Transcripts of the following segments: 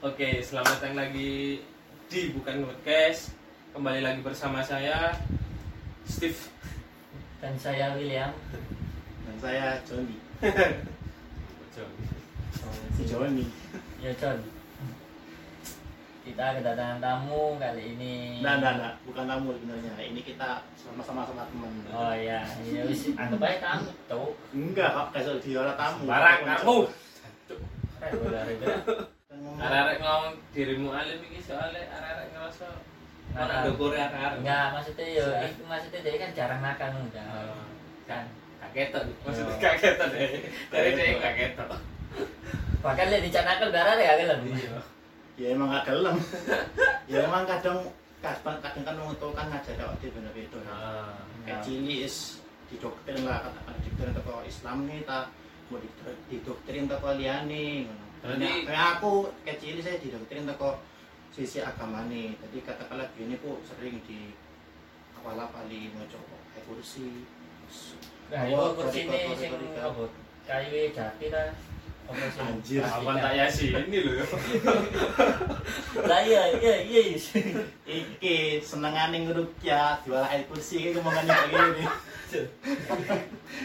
Oke, selamat datang lagi di Bukan Podcast. Kembali lagi bersama saya Steve. dan saya William. Dan saya Joni. John. si Joni. Ya John kita kedatangan tamu kali ini. Nah nah nah bukan tamu sebenarnya. Ini kita sama-sama sama teman. Oh ya ya wis. Anggap aja tamu tuh enggak kok kayak di orang tamu. Barang kamu. keren Arek-arek ngomong dirimu alim iki soalnya arek-arek ngerasa ora ndukur arek-arek. enggak maksudnya ya itu maksudnya dia kan jarang makan udah Oh. kan Gak ketok, maksudnya Yo. gak ketok deh. Dari dia gak ketok. bahkan lihat di channel darah ya kan Iya. ya emang gak gelem ya emang kadang kadang kadang kan tua kan ngajar kok di bener itu Ah. kayak cili is didoktrin lah katakan didoktrin teko Islam nih tak mau didoktrin- didoktrin teko liane Berarti- Nah, kayak aku cili saya didoktrin teko sisi agama nih jadi katakanlah gini ku sering di awal kali mau coba kayak kursi nah itu kursi ini sing kayu jati ta apa sih Anjir. Apa tak ya sih ini loh. lah iya iya iya Iki senengane ngerukyah jual air kursi iki ngomongan kayak gini.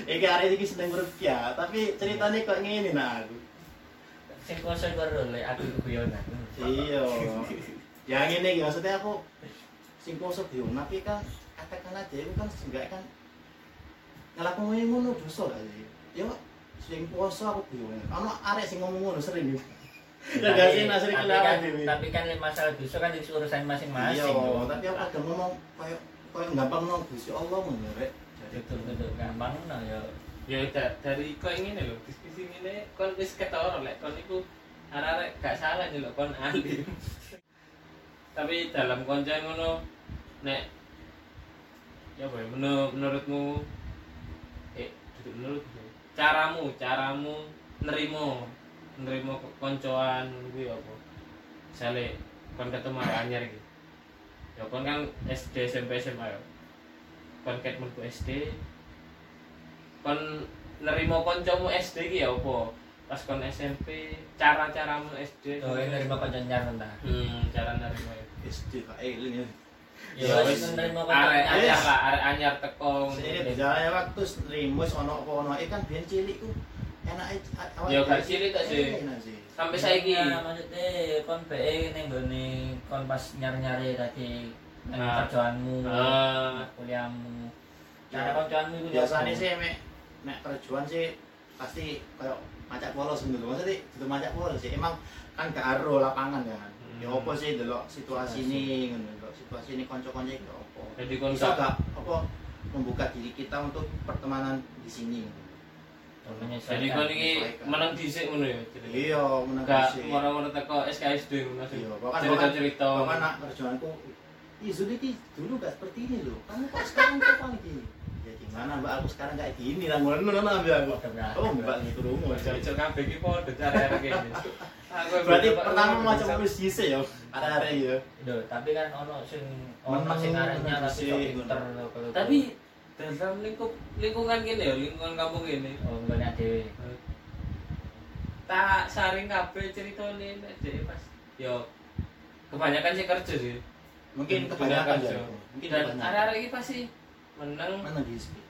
Iki hari iki seneng ngerukyah, tapi ceritanya kok ngene nah aku. Sing kuasa baru le aku keguyonan Iya. Ya ngene iki maksudnya aku sing poso biung tapi kan katakan aja itu kan enggak kan ngelakoni ngono dosa sih? Yo sing poso aku biung. Ono arek sing ngomong ngono sering. Ya nah sering tapi kan, tapi kan masalah dosa kan itu urusan masing-masing. Iya, tapi aku kadang ngomong kayak kayak gampang nang Gusti Allah ngono rek. Jadi betul betul gampang no yo. Ya da- dari kau ingin loh, diskusi ini kon wis ketara lek kon iku arek-arek gak salah nyeluk kon alim. Tapi dalam konco ngono nek ya ya menur- menurutmu eh duduk menurutmu caramu caramu nerimo nerimo koncoan kuwi apa? Misalnya kon ketemu anyar iki. Ya kon kan SD SMP SMA ya kon ket SD kon nerimo koncomu SD ki ya apa? Pas kon SMP cara-caramu SD Tuh ini nerima kancan nyaran ta. hmm cara nerimo ya SD kak Elin ya. Ya wis nerima arek kancan anyar lah arek anyar teko Ini berjalan waktu rimus ono apa ono ikan biyen cilik ku. Enak Ya, gak cilik. tak sih. Sampai saiki. Iya, maksudnya kon be ning gone kon pas nyari-nyari tadi Nah. kerjaanmu, Ah. kuliahmu. Cara kancanmu iku Biasanya sih mek mek kerjaan sih pasti kayak macak polos gitu. Maksudnya itu macak polos sih. Emang kan gak aro lapangan kan. Ya Hmm. apa sih delok situasi ini ngono delok situasi ini konco-konco iki apa. Jadi bisa gak gak apa membuka diri kita untuk pertemanan di sini? Jadi kon iki menang dhisik ngono ya iya menang gak sih. moro-moro teko SKSD ngono sih. Iya, cerita-cerita. bahkan nak kerjaanku Ih, Zul ini dulu gak seperti ini loh. Kamu kok sekarang kok gini? Ya gimana mbak, aku sekarang kayak gini lah. Ngono ngono ambil aku. Oh mbak gitu rumus. Ojo-ojo kabeh iki padha kene. Aku Berarti pertama macam wis dhisik ya. Ada-ada ya. Duh, tapi kan ono sing ono sing meneng tapi lho Tapi dalam lingkup lingkungan gini ya, lingkungan kampung gini. oh banyak dhewe. Tak saring kabeh ceritane nek dhewe pas yo kebanyakan sih kerja sih. Mungkin kebanyakan kerja. ya. Mungkin Dan arek-arek iki pasti menang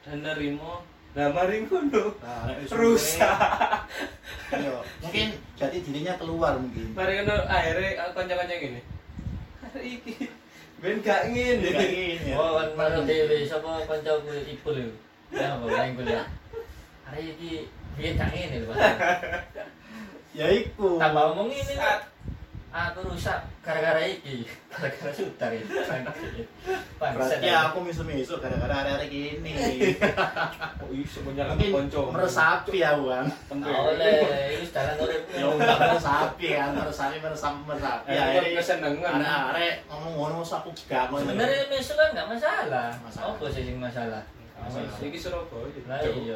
dan nerimo. Lah mari ngono. Nah, Rusak. suwe, Iya, mungkin jati dirinya keluar mungkin. Mari ngono akhirnya kanca-kanca gini. Arek iki ben gak ngene. Kayak gini ya. Oh, kan baru dhewe sapa kancaku ibu lho. Ya apa main kuliah. Hari iki biyen gak ngene lho. Ya iku. Tambah ngomong ini. Aku rusak gara-gara iki. Gara-gara sutar ya. Berarti aku misu-misu gara-gara ada-ada gini. Kok iso menyalahkan Mungkin kanca. meresapi ya, Bang. oleh iki dalan urip. Ya udah meresapi kan, meresapi meresapi meresapi. Ya, Ya, ini kesenengan. Arek-arek ngomong ngono aku gak mau. Sebenarnya mesu kan nggak masalah. Masalah. Apa sih yang masalah? Masalah. Iki Surabaya. Lah iya.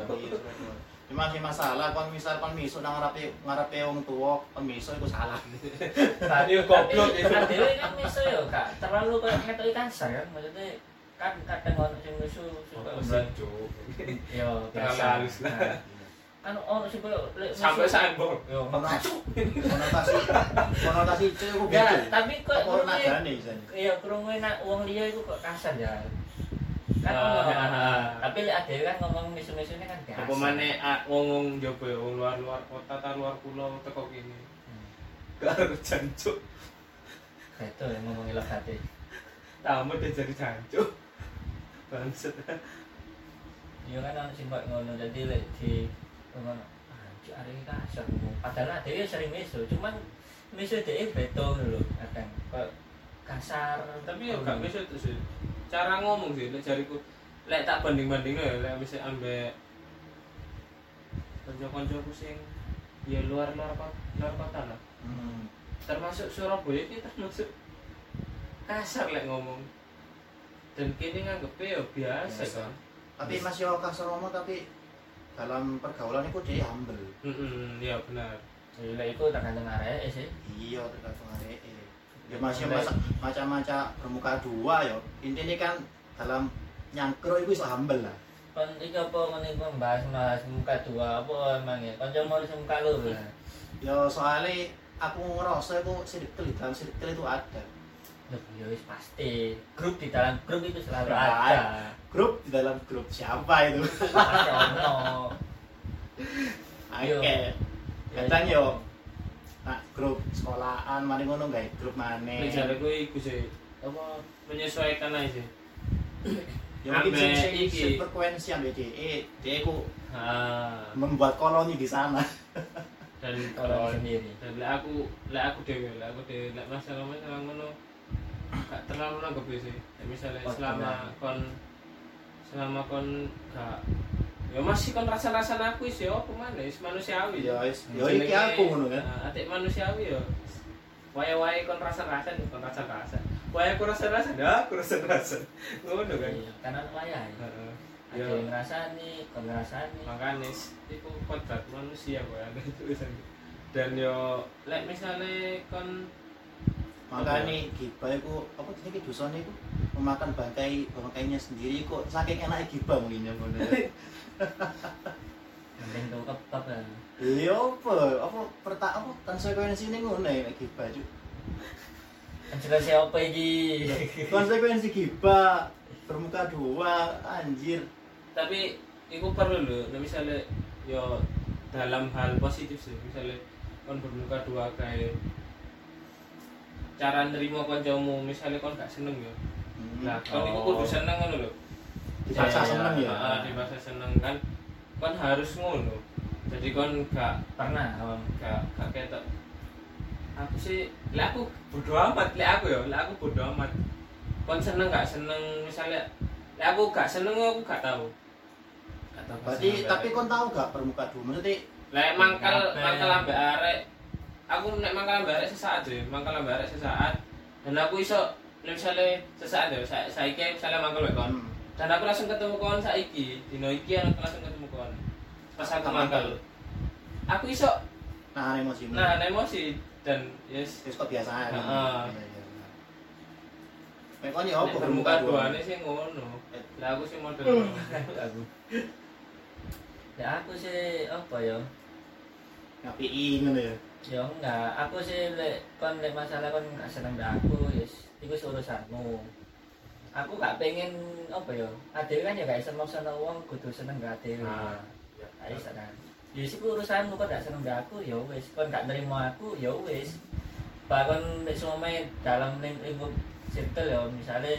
Cuma sih masalah kon misal kon miso nang ngarepe ngarepe wong tuwa, kon miso iku salah. Tadi goblok itu. Kan dhewe kan mesu ya, Kak. Terlalu kayak ngetoki kasar kan maksudnya kan kadang ono sing mesu suka Cuk. Yo, Terlalu halus lah. Nah, kan ono sing koyo lek sampai misu- sambung yo konotasi konotasi konotasi itu aku enggak gitu tapi kok misalnya iya krungu nak wong liya iku kok kasar ya kan Ah, ah, ah. tapi lek ade kan ngomong misu-misune kan biasa. Apa mana wong wong jopo ya wong luar luar kota ta luar pulau teko kini Hmm. gak harus jancuk. Itu yang ngomongin legate tamu dia jadi jancuk. Bangset iya kan ono sing ngono jadi lek di ngono anjir arek iki kasar ngomong. Padahal ade sering misu cuman misu dhewe beto lho kadang. Kok kasar. Tapi ya gak bisa tuh sih. Cara ngomong sih lek jariku lek tak banding banding ya lek bisa ambek konco-koncoku sing ya luar luar kota luar kota lah. Hmm. termasuk Surabaya ini termasuk kasar lek ngomong. Dan kini nganggepnya ya biasa Biasa. kan? Tapi Mas yo kasar ngomong tapi dalam pergaulan itu dia humble. Mm-mm, ya benar. Jadi lek iku tergantung arek sih. Iya tergantung arek ya masih macam-macam bermuka dua ya. Intinya kan dalam nyangkro itu bisa humble lah. Kon iki apa ngene iku membahas bahas muka dua apa emang ya? Kanca mau muka lu lah ya soalnya aku ngerasa aku sedikit di dalam sedikit itu ada. Ya wis pasti. Grup di dalam grup itu selalu ada. grup di dalam grup siapa itu? Ono. Oke. Kadang yo nah, grup sekolahan mana ngono nggak grup mana lek jariku iku sih apa menyesuaikan aja sih. Ya mungkin sing sing iki. frekuensi ambil DE DE ku membuat koloni di sana. Dan sendiri. Dan lek aku lek aku dewe lek aku dewe lek masalah masalah ngono gak terlalu nanggep sih. Misalnya selama kon selama kon gak ya masih kon rasa-rasa aku sih ya apa mana wis manusiawi. Ya wis ya Jenenge, iki aku ngono kan. nah, atik manusiawi ya. Wae-wae kon rasa-rasa kon rasa-rasa wae aku rasa-rasa dah aku rasa-rasa ngono kan. Iya, karena wayah ya Heeh. ada Ya. yang ngerasani kon ngerasani makanya itu kodrat manusia kok ada tulisan dan yo lek misalnya kon makanya gibah itu apa jenenge dosane iku memakan bangkai bangkainya sendiri kok saking enaknya gibah mungkin ya mending tuh kep ya. Iya apa? Apa perta apa konsekuensi ini ngono ya gibah cuk? Kan sudah siapa iki? Konsekuensi gibah bermuka dua anjir. Tapi itu perlu loh nah, misalnya yo dalam hal positif sih misalnya kon bermuka dua kayak cara nerima koncomu misalnya kon gak seneng ya nah kon itu kudu seneng ngono lho dipaksa Iya, seneng ya? Ah, dipaksa seneng kan. Kon harus ngono. Jadi kon gak pernah awam gak gak ketok. Aku sih lah aku bodo amat lah aku ya lah aku bodo amat. Kon seneng gak seneng? Misalnya lah aku gak seneng aku gak tahu. Gak tahu berarti tapi gak kon tahu gak bermuka dua? Maksudnya lah mangkal mangkal ambek arek. Aku nek mangkal ambek arek sesaat deh mangkal ambek arek sesaat. Dan aku iso misalnya sesaat ya saya saiki misalnya mangkal ambek kon. Hmm. Dan aku langsung ketemu kon saiki. Dino iki aku langsung ketemu kon pas aku Mangkal. aku iso nah emosi nah emosi dan yes. Terus kok biasa Heeh. Mek kon ya Nek apa bermuka bermuka dua duane? sih ngono. Lah aku sih model. Aku. Ya aku sih apa ya? Ngapi ngono ya? Ya enggak. Aku sih lek kon lek masalah kon gak seneng mbak aku yes. Iku wis urusanmu aku gak pengen apa ya ade kan ya gak iso maksa wong kudu seneng gak ade Nah, gak iso kan. Ya iku urusanmu kon gak seneng mbak aku? Ya wis kon gak nerima aku? Ya wis. Bahkan lek semua dalam ling- lingkup circle ya misalnya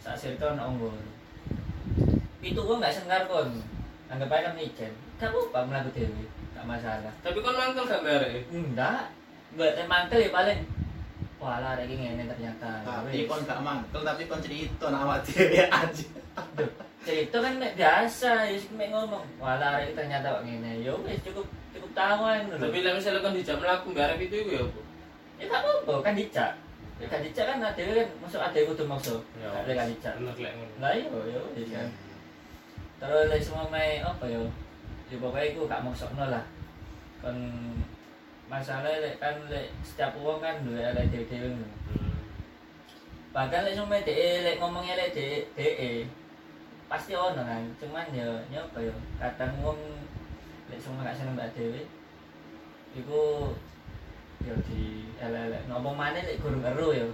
sak circle ono nggon itu gua gak sengar kon. Anggap aja kan ijen. Gak apa melaku dewi gak masalah. Tapi kon mangkal gak barek Enggak. Buat mantel ya paling. Wah lah ada ngene ternyata. tapi Wis. kon gak mangkel tapi kon cerita nak awak dhewe aja Duh, cerita kan mek biasa, ya sih mek ngomong. Wah lah iki ternyata kok ngene. Ya wis cukup cukup tawan lho. tapi lah misalnya kon dijak melaku barek itu iku ya apa ya tak apa kan dicak. Ya kan dicak kan ada kan masuk ada kudu maksud. Ya, Ada kan dicak. bener lek ngono Lah iya ya wis kan. Terus lek semua mek apa ya? Ya pokoknya iku gak maksudno lah. Kan masalah lek kan lek setiap uang kan duwe ada dhewe-dhewe ngono. Hmm. bahkan lek sampe DE lek ngomongnya lek DE pasti ono kan. Cuman ya ya apa ya kadang wong lek semua gak seneng mbak Dewi iku ya di elek-elek. Nopo maneh lek gurung ero ya.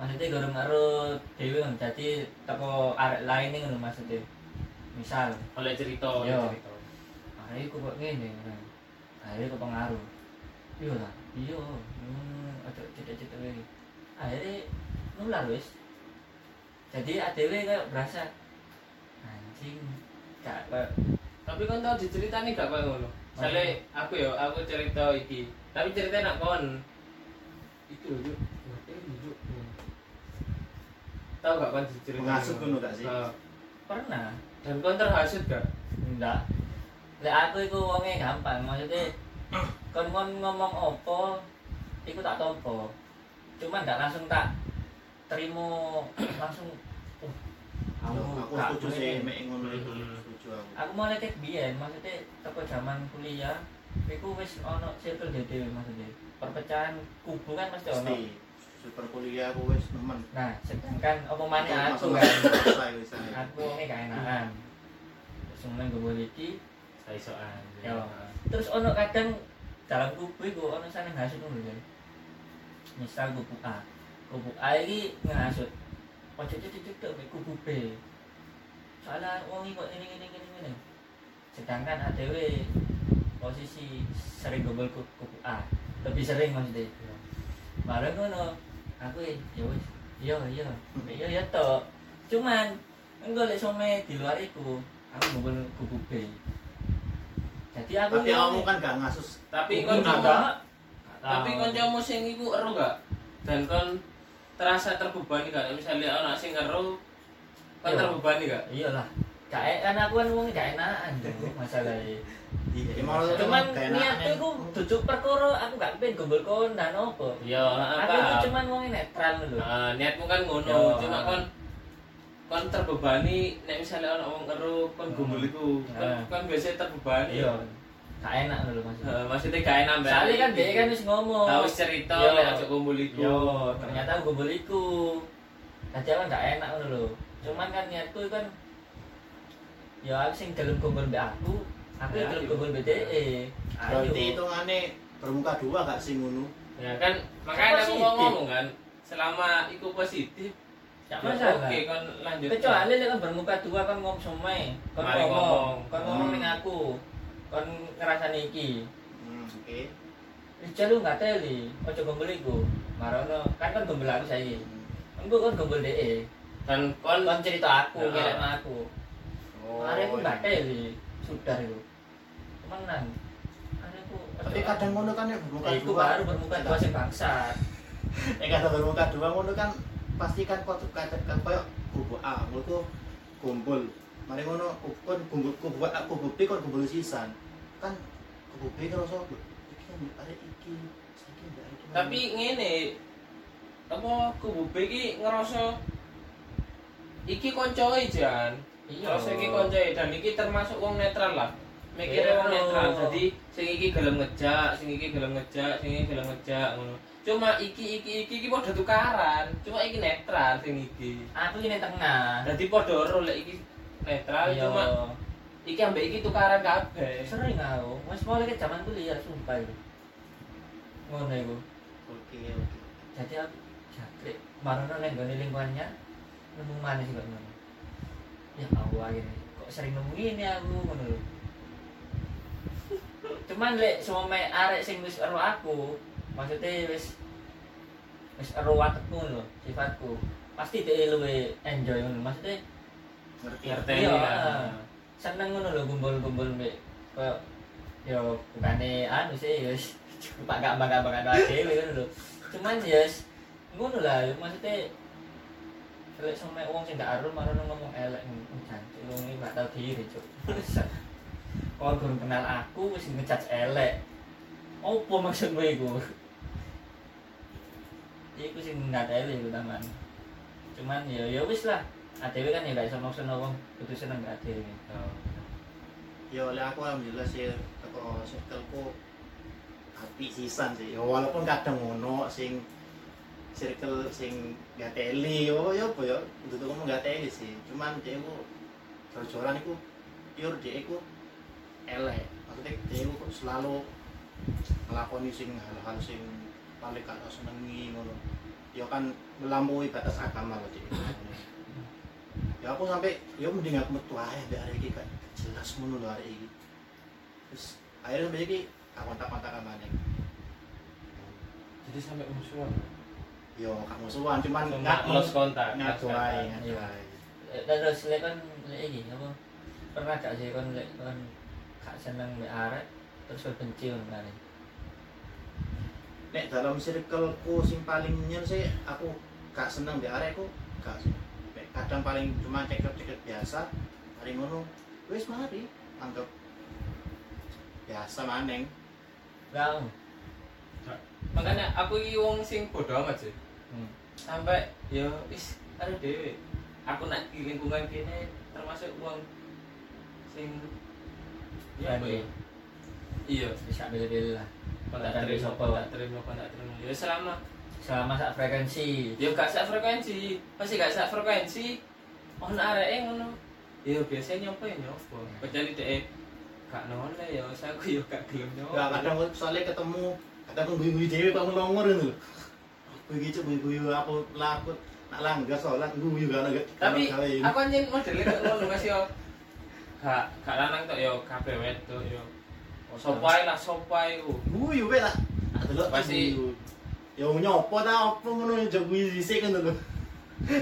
Maksudnya gurung ero Dewi kan jadi teko arek lain nih ngono maksudnya. Misal. Oleh cerita oleh Iya. cerita. Ayo kok kok ngene kan akhirnya kepengaruh iya lah iya. Hmm, ada cita-cita lagi akhirnya nular wis. Jadi adewe kayak berasa anjing gak kayak tapi kan tau diceritani gak kayak ngono? Misalnya aku ya, aku cerita iki Tapi cerita nak kon. Itu. Ngerti, Juk. Tahu gak kon dicerita Menghasut ngono gak sih? pernah. Dan kon terhasut gak? enggak. Lek aku iku wonge gampang maksudnya kon kon ngomong opo iku tak tompo cuman gak langsung tak terima langsung uh, aku gak setuju boleh. sih mek ngono iku. Hmm. setuju aku. Aku mau lihat biyen maksudnya teko zaman kuliah iku wis ono circle dhewe maksudnya. Perpecahan kubu kan mesti ono. Super kuliah aku wis nemen. Nah sedangkan apa maneh Langsung aku kan? aku wonge gak enakan. Main gue iki Saya soal Ya. Terus ono kadang dalam kubu iku ono saling hasut ngono lho. Misal kubu A. Kubu A iki ngasut. Ojo cecek mek kubu B. Soalnya wong iki kok ini ini ini ini sedangkan ADW posisi sering gombal ku- kubu A. Lebih sering maksudnya. Bareng ngono. Aku ya wis. Iya iya. Iya iya tok. Cuman enggak lek some di luar iku aku gombal kubu B jadi aku tapi kamu kan gak ngasus Tapi kon Gak Tapi kon coba sing iku ero gak? Dan kon terasa terbebani gak? Misalnya ono sing ero Kon Iya. terbebani gak? iyalah gak e- kan aku kan wong gak enakan masalahnya Ya, mau lu cuman niatku iku duduk perkara aku gak pengen gombol kondan opo Iya, aku cuman wong netral lho Nah, niatmu kan ngono, Yo. cuma kon kon terbebani nek misalnya ono wong ero kon gombol iku. Nah. kon biasa terbebani. iya gak enak lho maksudnya Heeh, maksudnya gak enak mbak. soalnya kan dia kan wis ngomong tahu cerita Yo. lek aja gombol iku. yo ternyata aku gombol iku tadi aku gak enak ngono lho cuman kan niatku kan ya aku sing gelem gombol mbek aku aku gelem gombol BDE ayo berarti hitungannya bermuka dua gak sih ngono Ya kan makanya aku mau ngomong kan selama iku positif gak ya masalah Oke, kon lanjut. kecuali lek kan bermuka dua kan ngomong somai kon Mari ngomong kon ngomong ning aku kon ngerasani iki hmm, oke Ija lu nggak teli, ojo gombol iku. Marono, kan kan gombol aku saiki. Engko kan gombol DE. dan kon Kon cerita aku, Ya. ngelekno aku. oh Are aku nggak iya. teli, sudah itu. Temenan. Are aku tapi kadang ngono kan ya bermuka iku dua baru bermuka dua sing bangsat. eh kadang bermuka dua ngono kan pasti kan kok kadang kan koyo kubu A ku kumpul mari ngono kon kumpul kubu A kubu B kon kumpul sisan kan kubu B kan iso iki ada iki saiki ndak iki tapi ngene apa kubu B iki ngerasa iki koncoe jan. Iya. Iki koncoe dan iki termasuk wong netral lah. Mikirnya wong netral. Jadi sing iki gelem ngejak, sing iki gelem ngejak, sing iki gelem ngejak ngono. Cuma iki iki iki iki padha tukaran. Cuma iki netral sing iki. Aku ini tengah. Jadi padha ro lek iki netral Iya. cuma iki ambek iki tukaran kabeh. sering aku. Wis mulai ke zaman kuliah sumpah itu. Ngono iku. oke oke Jadi aku jatrik marono nek nggone lingkungannya nemu mana sih kok ngono. Ya Allah ini kok sering nemu ini aku ngono lho. Cuman lek some arek sing wis ero aku, maksudnya wis wis ero watekku lho, sifatku. Pasti dia luwe enjoy ngono. Maksudnya ngerti Ngerti ah. seneng ngono lho gumpul-gumpul mbek koyo yo bukane anu sih ya wis pak gak bangga bangga dhewe ngono lho. Cuman ya wis ngono lah maksudnya Lek sama wong sing gak arum marono ngomong elek jancuk wong iki gak tau diri cuk. Kau belum kenal aku wis ngejudge elek. Opo maksudmu iku? Iku sing gak elek iku taman. Cuman ya ya wis lah. ADW kan ya gak iso maksa wong kudu seneng gak ADW. yo oleh aku alhamdulillah sih teko circleku api sisan sih yo walaupun kadang ngono sing circle sing gak teli yo yo apa yo untuk ngomong gak teli sih cuman dia ku jor-joran iku pure dia elek. Maksudnya dia itu selalu ngelakoni sing hal-hal sing paling gak senengi ngono. Ya kan melampaui batas agama loh Cik. ya aku sampai ya mending aku metu aja dari hari ini kan jelas ngono loh hari ini terus akhirnya sampai ini aku kontak-kontak sama Neng jadi sampai musuhan? Yo kamu musuhan cuman cuma ngaku lost kontak aja Eh, terus lek kan lek iki apa? Pernah gak sih lek kon gak seneng mbek arek terus benci kare nek dalam circleku sing paling nyen sih aku gak seneng di arekku gak sih. Nek kadang paling cuma cekek-cekek biasa hari ngono wis mari anggap biasa maneng. Lah, makanya aku iki wong sing bodo amat sih. Hmm. sampai ya is ada dewe aku nak di lingkungan kini termasuk uang sing ya apa ya iya. Bisa bela-bela lah. Kau tak terima kau tak terima kau tak terima. Ya selama. Selama sak frekuensi. Ya gak sak frekuensi. Pasti gak sak frekuensi oh nak arek ngono. Ya biasanya nyoba ya nyoba kecuali deh gak noleh ya saya aku ya gak gelem nyoba gak kadang soalnya ketemu kadang aku guyu-guyu dewe kok ngelongor ngono lho. Aku gitu guyu-guyu aku lakut nak langgar sholat guyu gak tapi aku anjing modelnya kok ngono Mas yo gak gak lanang tok yo kabeh wedok yo. Sopai lah sopai ku. Guyu kowe lah. Delok Pasti- ya nyopo ta opo ngono yo guyu dhisik ngono lho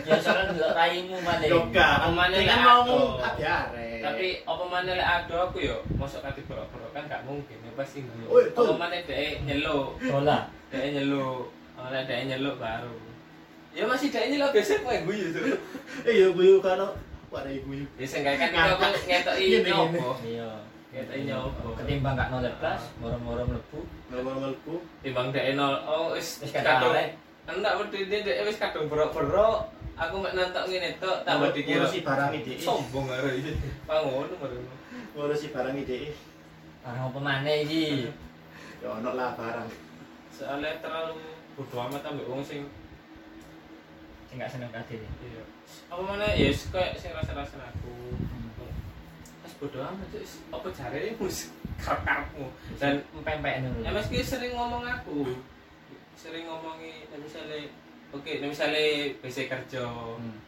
ya soalnya delok raimu malah yo gak. Maneh kan mau aku? kabeh tapi apa mana lek ado aku yo masuk kate borok-borok kan gak mungkin. Ya pasti guyu betul. mana dhek nyeluk? Tolak dhek nyeluk. Oleh dhek nyeluk baru. Ya masih dhek nyeluk biasa kowe guyu tuh eh yo guyu karo wadah guyu ya seenggaknya kan aku ngetoki Gini, nyopo iya ngetoki nyopo ketimbang gak nolak kelas moro-moro mlebu. Ngomong-ngomongku timbang dhek nol oh wis kadung enggak berdiri dia dia wis kadung berok-berok aku mek nantok ngene tok tambah dikira ngurusi barang ide sombong arek iki. Pangono baru ngurusi barang ide barang apa maneh iki? Ya ono lah barang. Soalnya terlalu bodo amat ambek wong sing sing gak seneng kade iya apa mana? Ya kayak sing rasa-rasa aku. Wis bodo amat wis. Apa jarene mus? Karepmu. Dan ngono ya meski sering ngomong aku. Sering ngomongi ya misalnya oke ya misalnya bisa kerja. Hmm.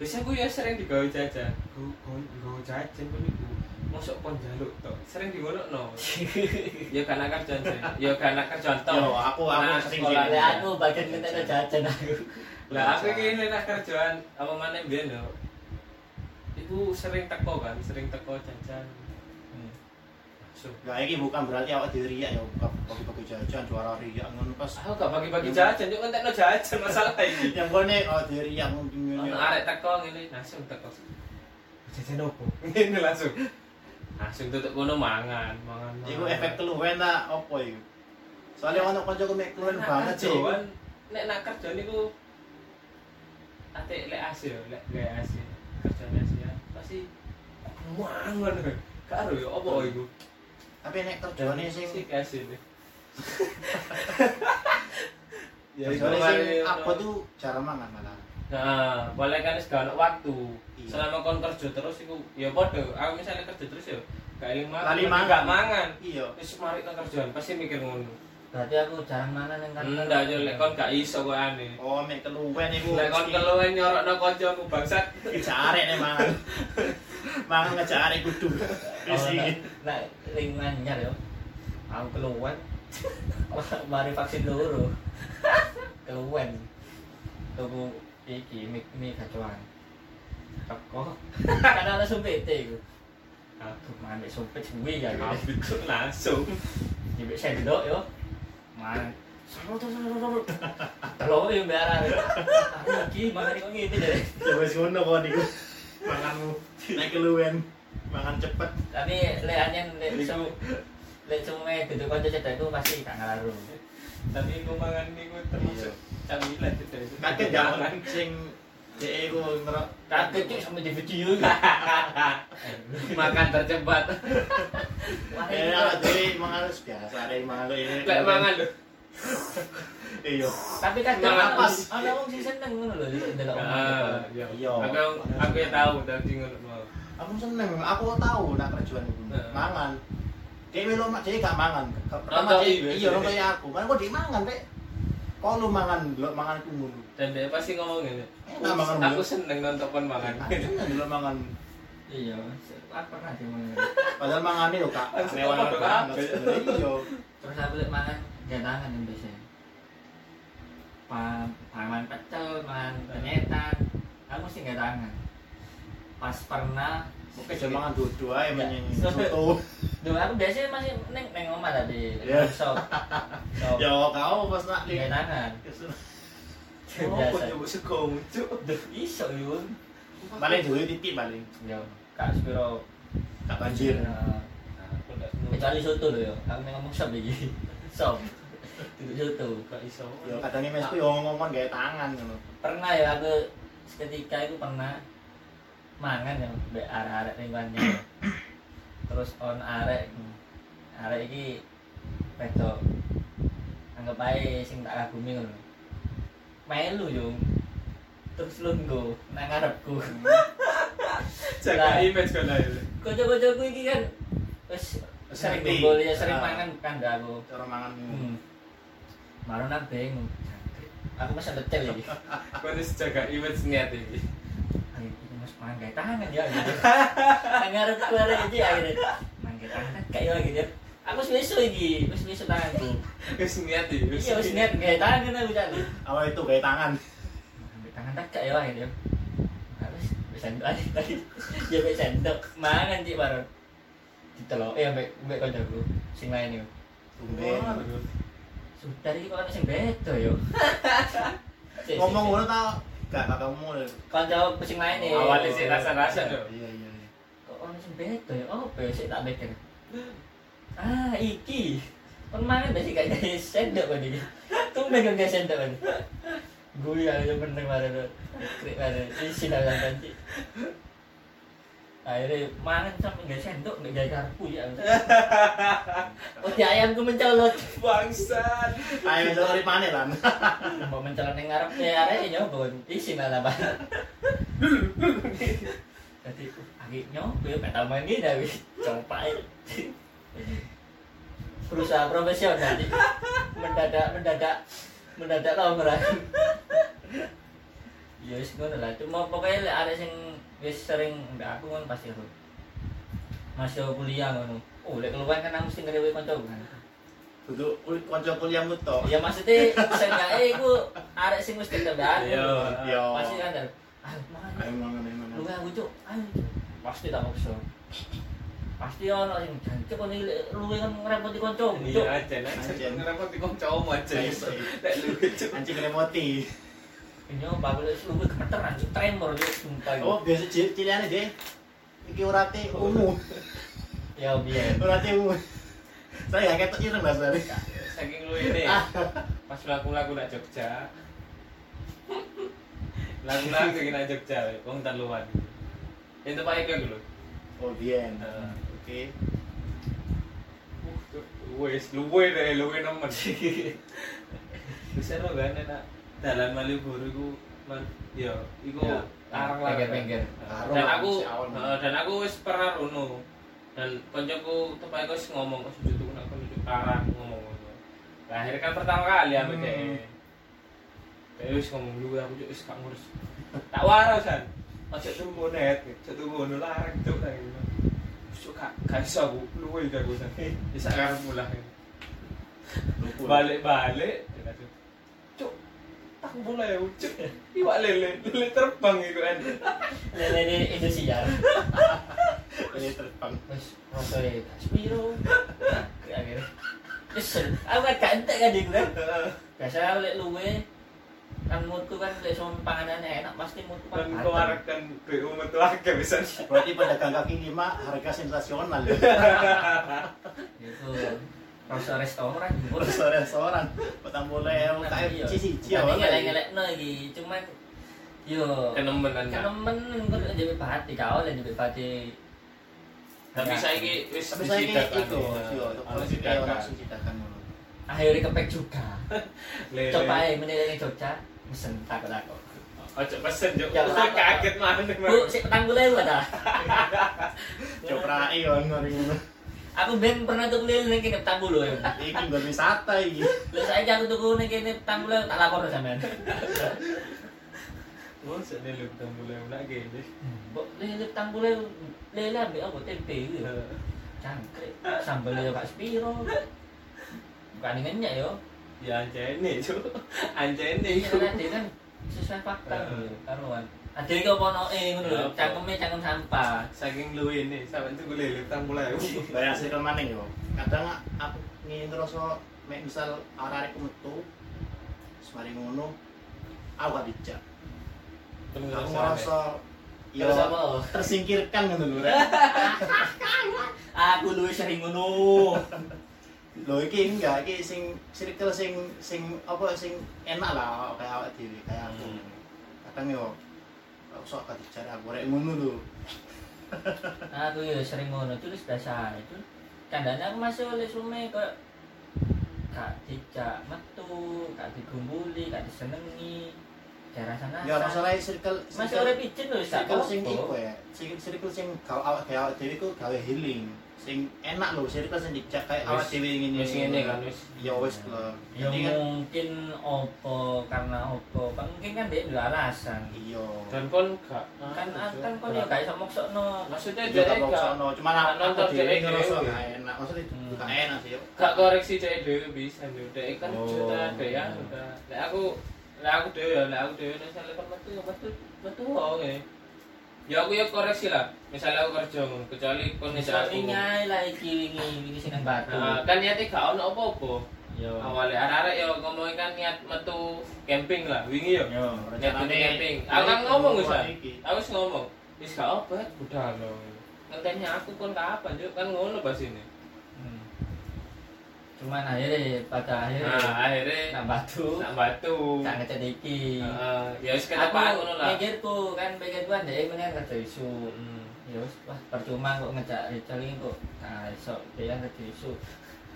biasanya gue ya sering digawe jajan. Gue gue jajan pun iku masuk kon jaluk tok. Sering di no ya karena kerjaan ya karena kerjaan yo aku aku Nah, sering gitu. Lah aku bagian minta jajan aku lah aku ini lah kerjaan apa mana biar yo? Iku sering teko kan sering teko jajan. Langsung Gak iki bukan berarti awak diri ya bukan bagi-bagi jajan juara riak ngono pas aku gak bagi-bagi jajan yuk kan tekno jajan masalah ini yang kone oh diri yang mungkin ono arek teko ngene langsung teko. Jajan opo? Ngene langsung. Langsung tutup kono mangan mangan Iku mangan. efek keluwen ta opo iku? Soalnya ono kancaku mek keluwen Nek banget sih. kerjaan, nek nak kerja niku ate lek hasil lek lek hasil kerjane hasil pasti mangan gak ero yo opo iku Tapi nek kerjane sing sih hasil ya iku kerjane sing apa tuh jarang mangan malah. Nah, boleh kan segala waktu. Iya. Selama kon kerja terus iku ya padha. Aku misalnya kerja terus ya gak eling mangan. Lali tapi mangan. Iya. Wis mari kerjaan pasti mikir ngono. Berarti aku jarang mangan yang kantor Ndak yo lek kon gak iso kok aneh. Oh mek keluwen iku. Lek kon keluwen nyorokno kancamu bangsat. ngejak arek nek mangan. mangan ngejak arek kudu. Oh, Wis iki. nah, ring anyar yo. Aku keluwen. Mari vaksin loro. keluwen. Tuku iki mie mie kacauan. Teko. Kan ana sumpit iku. Aduh, mangan sumpit suwi ya. Habis langsung. Nyebek sendok yo. Man. Telo yo mbara. Aku iki mangan kok ngene deh. Ya wis ngono kok niku. Manganmu nek keluwen mangan cepet. Tapi lek anyen lek Iku sem- lek semuanya duduk kanca cedekku pasti gak ngaruh. tapi iku mangan niku termasuk camilan gitu. Kaget ya sing dhek iku ngerok Kaget sampe di video. Makan tercepat. Eh, dhewe mangan biasa arek mangan ini. Lek mangan lho. Iya. Tapi kan Mangan pas. Ada wong sing seneng ngono lho delok Ah, iya. Iya. Aku aku ya tahu ngono. Aku seneng, aku tahu nak kerjaan iku. Heeh. Mangan. Dia melu mak gak mangan. Pertama dia iya, nonton aku. Kan kok mangan rek. Kok lu mangan delok mangan ku mulu. dan dia pasti ngomong gini Enak mangan aku mulu. seneng nonton mangan Aku seneng delok mangan. iya aku pernah sih mangan Padahal mangane lho Kak. Mewah banget. Iya. terus aku lihat mangan gak tangan yang biasanya Pa- pangan pecel mangan penyetan aku mesti gak tangan pas pernah Oke, jangan mangan dudu ae Enggak. menyen soto. Duh, aku biasanya masih neng neng omah tadi Iya. shop shop Ya kau pas nak gak tangan oh biasa. kok coba sego muncul Duh, iso yun. Paling dulu titik paling. yo kak Spiro. Gak banjir. Nah, aku nggak kecuali soto loh yo aku neng ngomong shop lagi. Shop. Duduk soto. Gak iso. Ya kadang mesku yo ngomong gawe tangan ngono. pernah ya aku seketika itu pernah mangan ya mbek arek-arek lingkungannya terus on arek arek iki wedok. Anggap ae sing tak kagumi ngono. Melu yo. Terus lungguh nang ngarepku. Jaga image kan aja kocok-kocokku iki kan wis sering kumpul ya sering Ah. mangan kan aku. Cara mangan. hmm. Maru nang bingung aku masih lecel iki. Kau harus jaga image niat ini Ayo, ini mas mangga tangan ya gitu. Tangan keluar aja akhirnya. Mangga tangan kayak lagi dia. Aku wis besok iki, wis besok tanganku. wis niat ya Iya wis niat gaya tangan aku jadi. Awal itu gawe tangan. Mangga tangan tak kayak lagi dia. Harus bisa tadi tadi. Ya wis sendok mangan sih baru. Ditelok eh mbek mbek kancaku sing lain yo. Sudah iki kok sing beda yo. Sik, Ngomong ngono tau gak kamu. kanca sing lain nih. awalnya sih rasa-rasa tuh. Iya iya. iya. kok ono sing beda ya? Oh ya? Sik tak mikir. Ah iki. Kon mangan besi gak gawe sendok kan iki. Tumben gak sendok kan gue yang bener kemarin krik kemarin isi dalam kanci akhirnya mangan sampai gak sendok gak gawe karpu ya. Oh di ayamku mencolot. Bangsat. Ayo besok hari panen lan. mau mencolot yang ngarep ya area nyoba. Isi lah lah jadi agak nyoba ya tak main gini tapi coba berusaha profesional mendadak mendadak mendadak lah mereka ya wis ngono lah. Cuma pokoknya lek ada sing wis sering mbak aku kan pasti aku. Masih kuliah ngono. Oh lek keluar kan aku mesti ngerewe kanca kan. Kul- kanca kuliahmu tok. ya maksudnya seenggaknya iku arek sing wis ketemu aku. Iya. Iya. pasti kan ah mangan Ayo mangan ayo mangan. lu aku cuk. Ayo pasti tak maksa. Pasti ono sing jancuk kon iki lu kan ngrepoti kanca iya Ajen. ngerepot di kongcom aja Iya, lek lucu Anjing remoti. ini apa boleh lu gemeteran cuk tremor cuk sumpah Oh, biasa cil- ciliane deh. Iki urate ungu. ya biar Urate ungu. Saya gak ketok ireng lah tadi. saking lu ini pas lagu-lagu nak Jogja lagu-lagu nak Jogja wong taluan itu Pak Eka dulu Oh, bien. Heeh. Oke. wes luwe deh luwe nemen bisa lo kan enak dalam Malioboro iku man yo iku Ya, larang pinggir-pinggir. Larang dan lah, aku heeh, dan aku wis pernah runo dan koncoku tempat aku wis ngomong kok sujud aku sujud larang ngomong ngono Lah, akhirnya kan pertama kali aku Hmm. deh Kayak wis ngomong lu aku cuk wis gak ngurus. Tak waras kan. Ojo tunggu net, ojo tunggu ngono larang cuk tak gitu. Cuk gak gak iso aku luwe gak aku lah. Lumpur. Balik-balik cuk tak mulai cuk. Iwak lele, lele terbang iku kan. lele di Indonesia Ini terbang. wis rosoi Spiro akhirnya Kesel, aku kan gak entek kan iku kan biasa lek luwe kan mutu kan lek sama panganannya enak pasti mutu kan Dan batal. kemarin kan BU metu akeh bisa. Berarti pedagang kaki lima harga sensasional ya. Rasa restoran Terus restoran petang boleh UKM Iya. cici cici Tapi awalnya. ngelek-ngelekno iki, cuman yo Kenemenan kan. kenemen kok jadi pati kau lah jadi pati. Tapi saiki wis Tapi saya kayak itu, kan. yo, sidakan. Akhirnya kepek juga. Coba aja menilai Jogja, mesen takut takut. Ojo pesen. Ya, Aku takut. kaget mana Bu, si petang dah. Coprai on ngori ngono. Aku ben pernah tuku lele ning kene petang puluh ya. Iki nggon wisata iki. Lah saiki aku tuku ning kene petang puluh tak lapor sampean. Masa nih lu ketemu mulai nak gini. Mbok lele petang puluh lele ambek apa tempe gitu. Cangkrik. Sambel yo gak sepiro. Bukan ngenyak yo. Ya anjene cuk. Anjene Iya kan dia kan sesuai fakta karuan. Ada yang kau noe ngono lho, Apa? cangkeme cangkem sampah. Saking lu ini, sampai itu gue lele tang mulai. Bayar sih maning yo. Kadang aku ngene terus mek misal arek-arek metu semari ngono aku gak dijak. Aku ngerasa yo apa? tersingkirkan ngono lho. Aku luwih sering ngono. Lho iki enggak iki sing circle sing sing apa sing enak lah kayak awak dhewe kayak aku. Hmm. Kadang yo aku sok dijak aku rek ngono lho. Aku ya sering ngono, itu wis biasa itu. Kandane aku masih oleh sume kok gak dijak metu, gak digumbuli, gak disenengi. Gak rasa Ya masalah circle Masih oleh pijin lho, circle sing iku ya. Circle sing gawe awak gawe dhewe iku gawe healing. Sing enak lho circle sing dijak kayak awak dhewe ngene. Wis ngene kan wis. Ya wis lho. Ya kan mungkin opo karena opo, kan mungkin kan dia nggak alasan. iya. Dan kon gak Kan kan kon ya gak iso maksudno. Maksudnya Dia dia gak gak aku nonton dhewe dhewe ngerasa dhewe. gak enak. Maksudnya Hmm. gak enak sih. gak koreksi dia dhewe bisa lho. Kan Oh. juta dek ya udah. Lek aku lek aku dhewe ya, lek aku dhewe nek misalnya kon metu ya metu metu wae. Ya aku ya koreksi lah. Misalnya aku kerja ngono, kecuali kon Misal aku. nyai lah iki wingi wingi sing nang batu. Nah, kan niatnya gak ono apa-apa. Yo. Awalnya arek-arek ya ngomongin kan niat metu camping lah, wingi. Yo. Niat metu camping. Aku kan ngomong wis. Aku wis ngomong. Wis gak apa, udah lo. Ngenteni aku kon kapan, Juk? Kan ngono bahas ini. Cuman akhirnya pada akhirnya Nah, akhirnya nang batu. nak batu. Tak ngecat iki. Heeh, ya wis Aku ketepaan ngono lah. mikirku kan pikir kan dia mendingan kerja isu. Hmm. Ya wis wah percuma kok ngejak Rachel ini kok. Nah, iso dia kerja isu.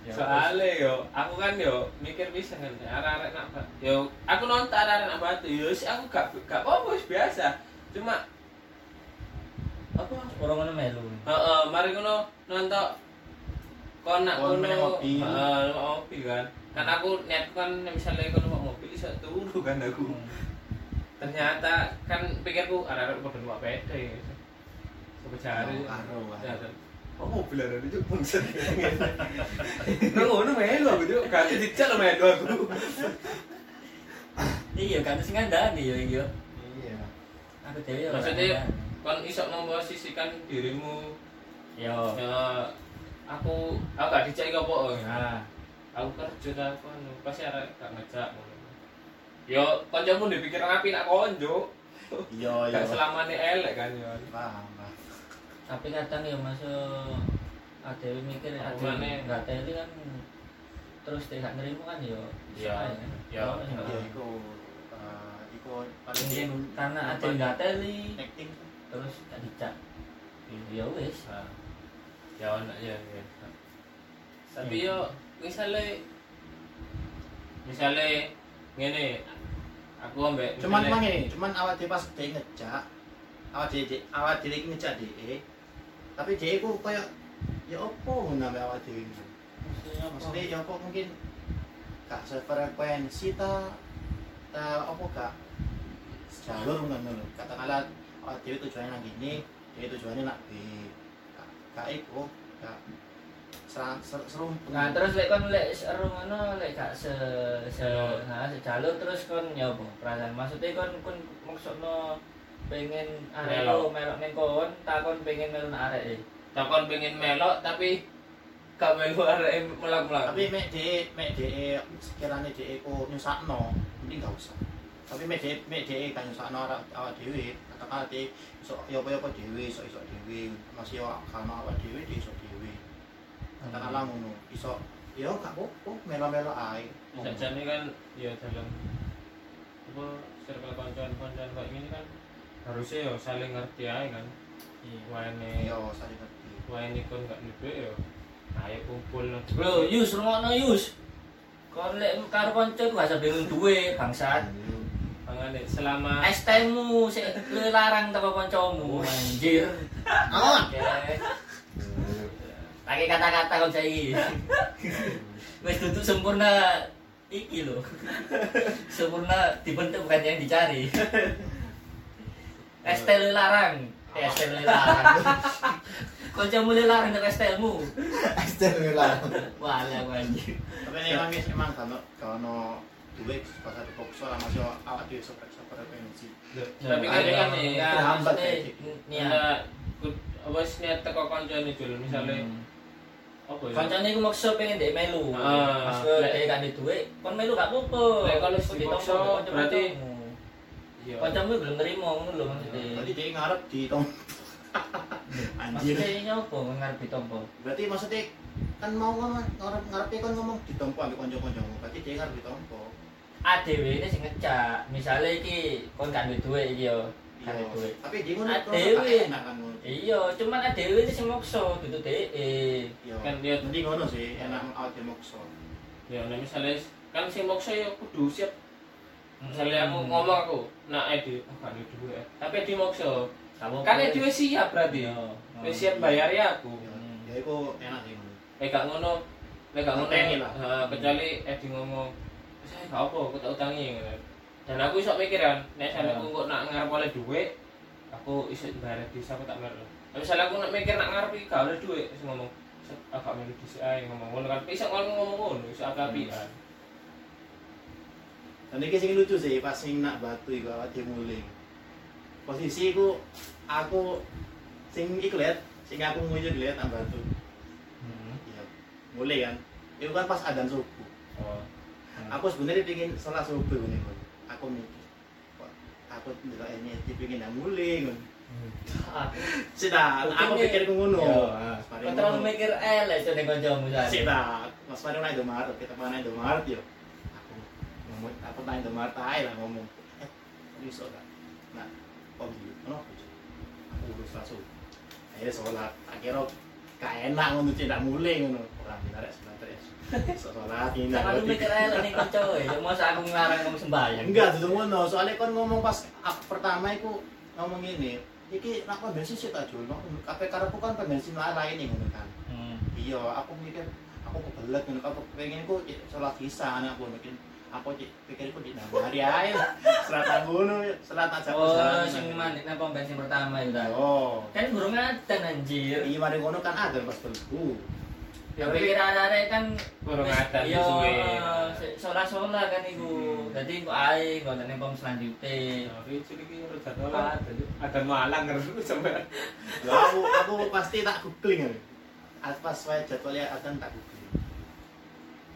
Ya. Soale yo, aku kan yo mikir bisa kan arek-arek nak yo aku nonton arek-arek nak batu yo aku gak gak apa biasa. Cuma apa orang ngono melu. Heeh, mari ngono nonton kon nak Kon mobil. numpak mobil kan. Kan aku niat kan misalnya kon numpak mobil iso turu kan aku. Hmm. Ternyata kan pikirku. Sopo jare. Oh, karo, karo. Ya, Oh, mobil ada itu bangsa. Nang ngono melu aku juk, dijak lo melu aku. Iya kan sing ngandani yo iki yo. Iya. Aku dhewe yo. Maksudnya kon iso memposisikan dirimu yo. ya aku aku gak iki apa Nah, aku kerja ta aku anu pasti arek gak ngejak. Yo kancamu dipikir api nak konjo. Iya, iya. Gak selamane elek kan yo. Paham, tapi kadang ya masuk ada yang mikir ada nggak teli kan terus nggak nerima kan yo Iya, susah iya. Oh, Ya iya. eh, iku paling karena ada yang nggak teli terus gak dicak ya wis Ah. Ya ono ya. ya. Tapi yo misalnya misalnya ngene aku ambek cuman emang ini cuman awak dhewe pas dia ngejak awak dhewe awak dhewe ngejak dhewe tapi dhewe ku koyo ya opo ngono ambek awak dhewe iki maksudnya apa maksudnya ya opo mungkin gak sefrekuensi ta ta opo gak jalur ngono lho katakanlah awak dhewe tujuannya nang gini dhewe tujuannya nak B gak iku gak. Serang ser, serumpun nah terus lek kon lek seru ngono lek gak se se nah sejalur terus kon ya apa? Perasaan maksudnya kon kon maksudno pengen arek Melok. lo melok ning kon takon pengen nang arek e? Takon pengen melok tapi gak melu arek melak-melak. tapi mek de mek de sekiranya de ku nyusakno mending gak usah tapi mek de mek de kan nyusakno awak awak dhewe katakan de iso apa-apa dhewe iso iso dhewe masih yo kan awak dhewe iso dhewe katakanlah ngono iso ya gak apa-apa melo-melo ae Sajane kan ya dalam apa circle koncoan-koncoan kayak gini kan harusnya ya saling ngerti aja kan. iya Wene ya saling ngerti wene kon gak ndek ya. Ayo kumpul no. Bro, Yus, rungokno Yus. Kon lek karo kanca gak usah bingung duwe, bangsat. Mangane selama ST-mu sik larang teko kancamu, anjir. Oke. pakai kata-kata kok saiki. Wis duduk sempurna iki lho. Sempurna dibentuk bukan yang dicari. Estel larang. Eh, Estel larang. Kancamu larang nek estelmu Astagfirullah. wala aku anjir Tapi ini emang emang kalau kalau duit pas ada pokso lah masih awak di super super pensi. Tapi kan Ada kan yang- nih, ya, terhambat kayak gitu. niat. Wis niat teko kancane dul misale Hmm. apa ya? Kancane iku maksa pengen dek melu. Lek- dek gak duit, kon melu gak apa-apa. Lek kon wis Kon dipaksa, berarti- kancamu. Iya. Kancamu belum nerima ngono lho maksudnya. Berarti dia ngarep di tong. Anjir. Maksudnya nyopo ngarep ditompo. Berarti maksudnya kan mau ngomong ngarep ngarepnya kan ngomong ditompo ambek kanca-kancamu. Berarti dia ngarep ditompo. ADW ini sing ngecak. Misale iki kon gak duwe duit iki yo. Iya. duwe. Tapi dia ngono enak kan. Iya, cuman ADW ini sing maksa dudu dhek. Iya. Kan dia- nanti ngono sih enak awak dhewe maksa. Ya nek misale kan sing maksa ya kudu siap. Misalnya aku Hmm. ngomong aku, nak Edi, oh gak ada duit. Tapi Edi maksa. Kamu Kan Edi wis siap berarti. Iya. Wis siap bayar ya aku. Ya, Hmm. iku enak sih. Nek gak ngono, nek gak ngono eh, kecuali Edi ngomong, saya gak apa, aku tak utangi. Dan aku iso mikir kan, nek Ya. aku kok nak ngarep oleh duit, aku iso bayar di aku tak mer. Tapi misalnya aku nak mikir nak ngarep gak oleh duit, terus ngomong, "Set, agak melu di ae ngomong ngono kan. Iso ngomong ngomong ngono, iso api-apian. Dan ini sing lucu sih pas sing nak batu iku awak dhewe muling. Posisi iku aku sing iku lihat, sing aku nguyu lihat nak batu. Hmm. Iya. Mulai kan. Itu kan pas adzan subuh. Oh. Aku sebenarnya pengen sholat subuh ini. Aku mikir, aku ndelok ini nang mulai kan. Aku Sita, aku pikir ku ngono. Yo, Pas Kau terlalu mikir elek jadi kancamu tadi. Sita, Mas Mari naik Indomaret, kita mana Indomaret yo. Aku ngomong, aku naik Indomaret aja lah ngomong. Eh, bisa gak? Nah, kok gitu? Kenapa? Aku urus langsung. Akhirnya sholat, akhirnya gak enak ngono tidak mulai ngono. Orang dinarik sholat terus. Bisa sholat ini. Terlalu mikir elek nih kancamu. Ya aku ngarang ngomong sembahyang. Enggak, itu ngono. Soalnya kan ngomong pas aku pertama iku ngomong ini, iki nak bensin sih tak jual. Kabeh karepku kan bensin lain nih ngono kan. Hmm. Iya, aku mikir aku kebelet ngono aku pengen ku ya, sholat bisa aku mungkin aku cik pikirku di nang hari ae. Selat ngono, selat aja Oh, sing manik nang pom bensin pertama itu tadi. Oh. Kan burung ngadan anjir. Iya mari ngono kan ada pas belku. Ya pikir ada kan Burung wis- ngadan Iya, suwe. sholat-sholat kan iku. Hmm. Dadi kok ae kok nang pom selanjutnya. Tapi iki urut jadwal ada malang ngerti sampe. Aku aku pasti tak googling ya. As- Pas wae jadwalnya akan tak googling.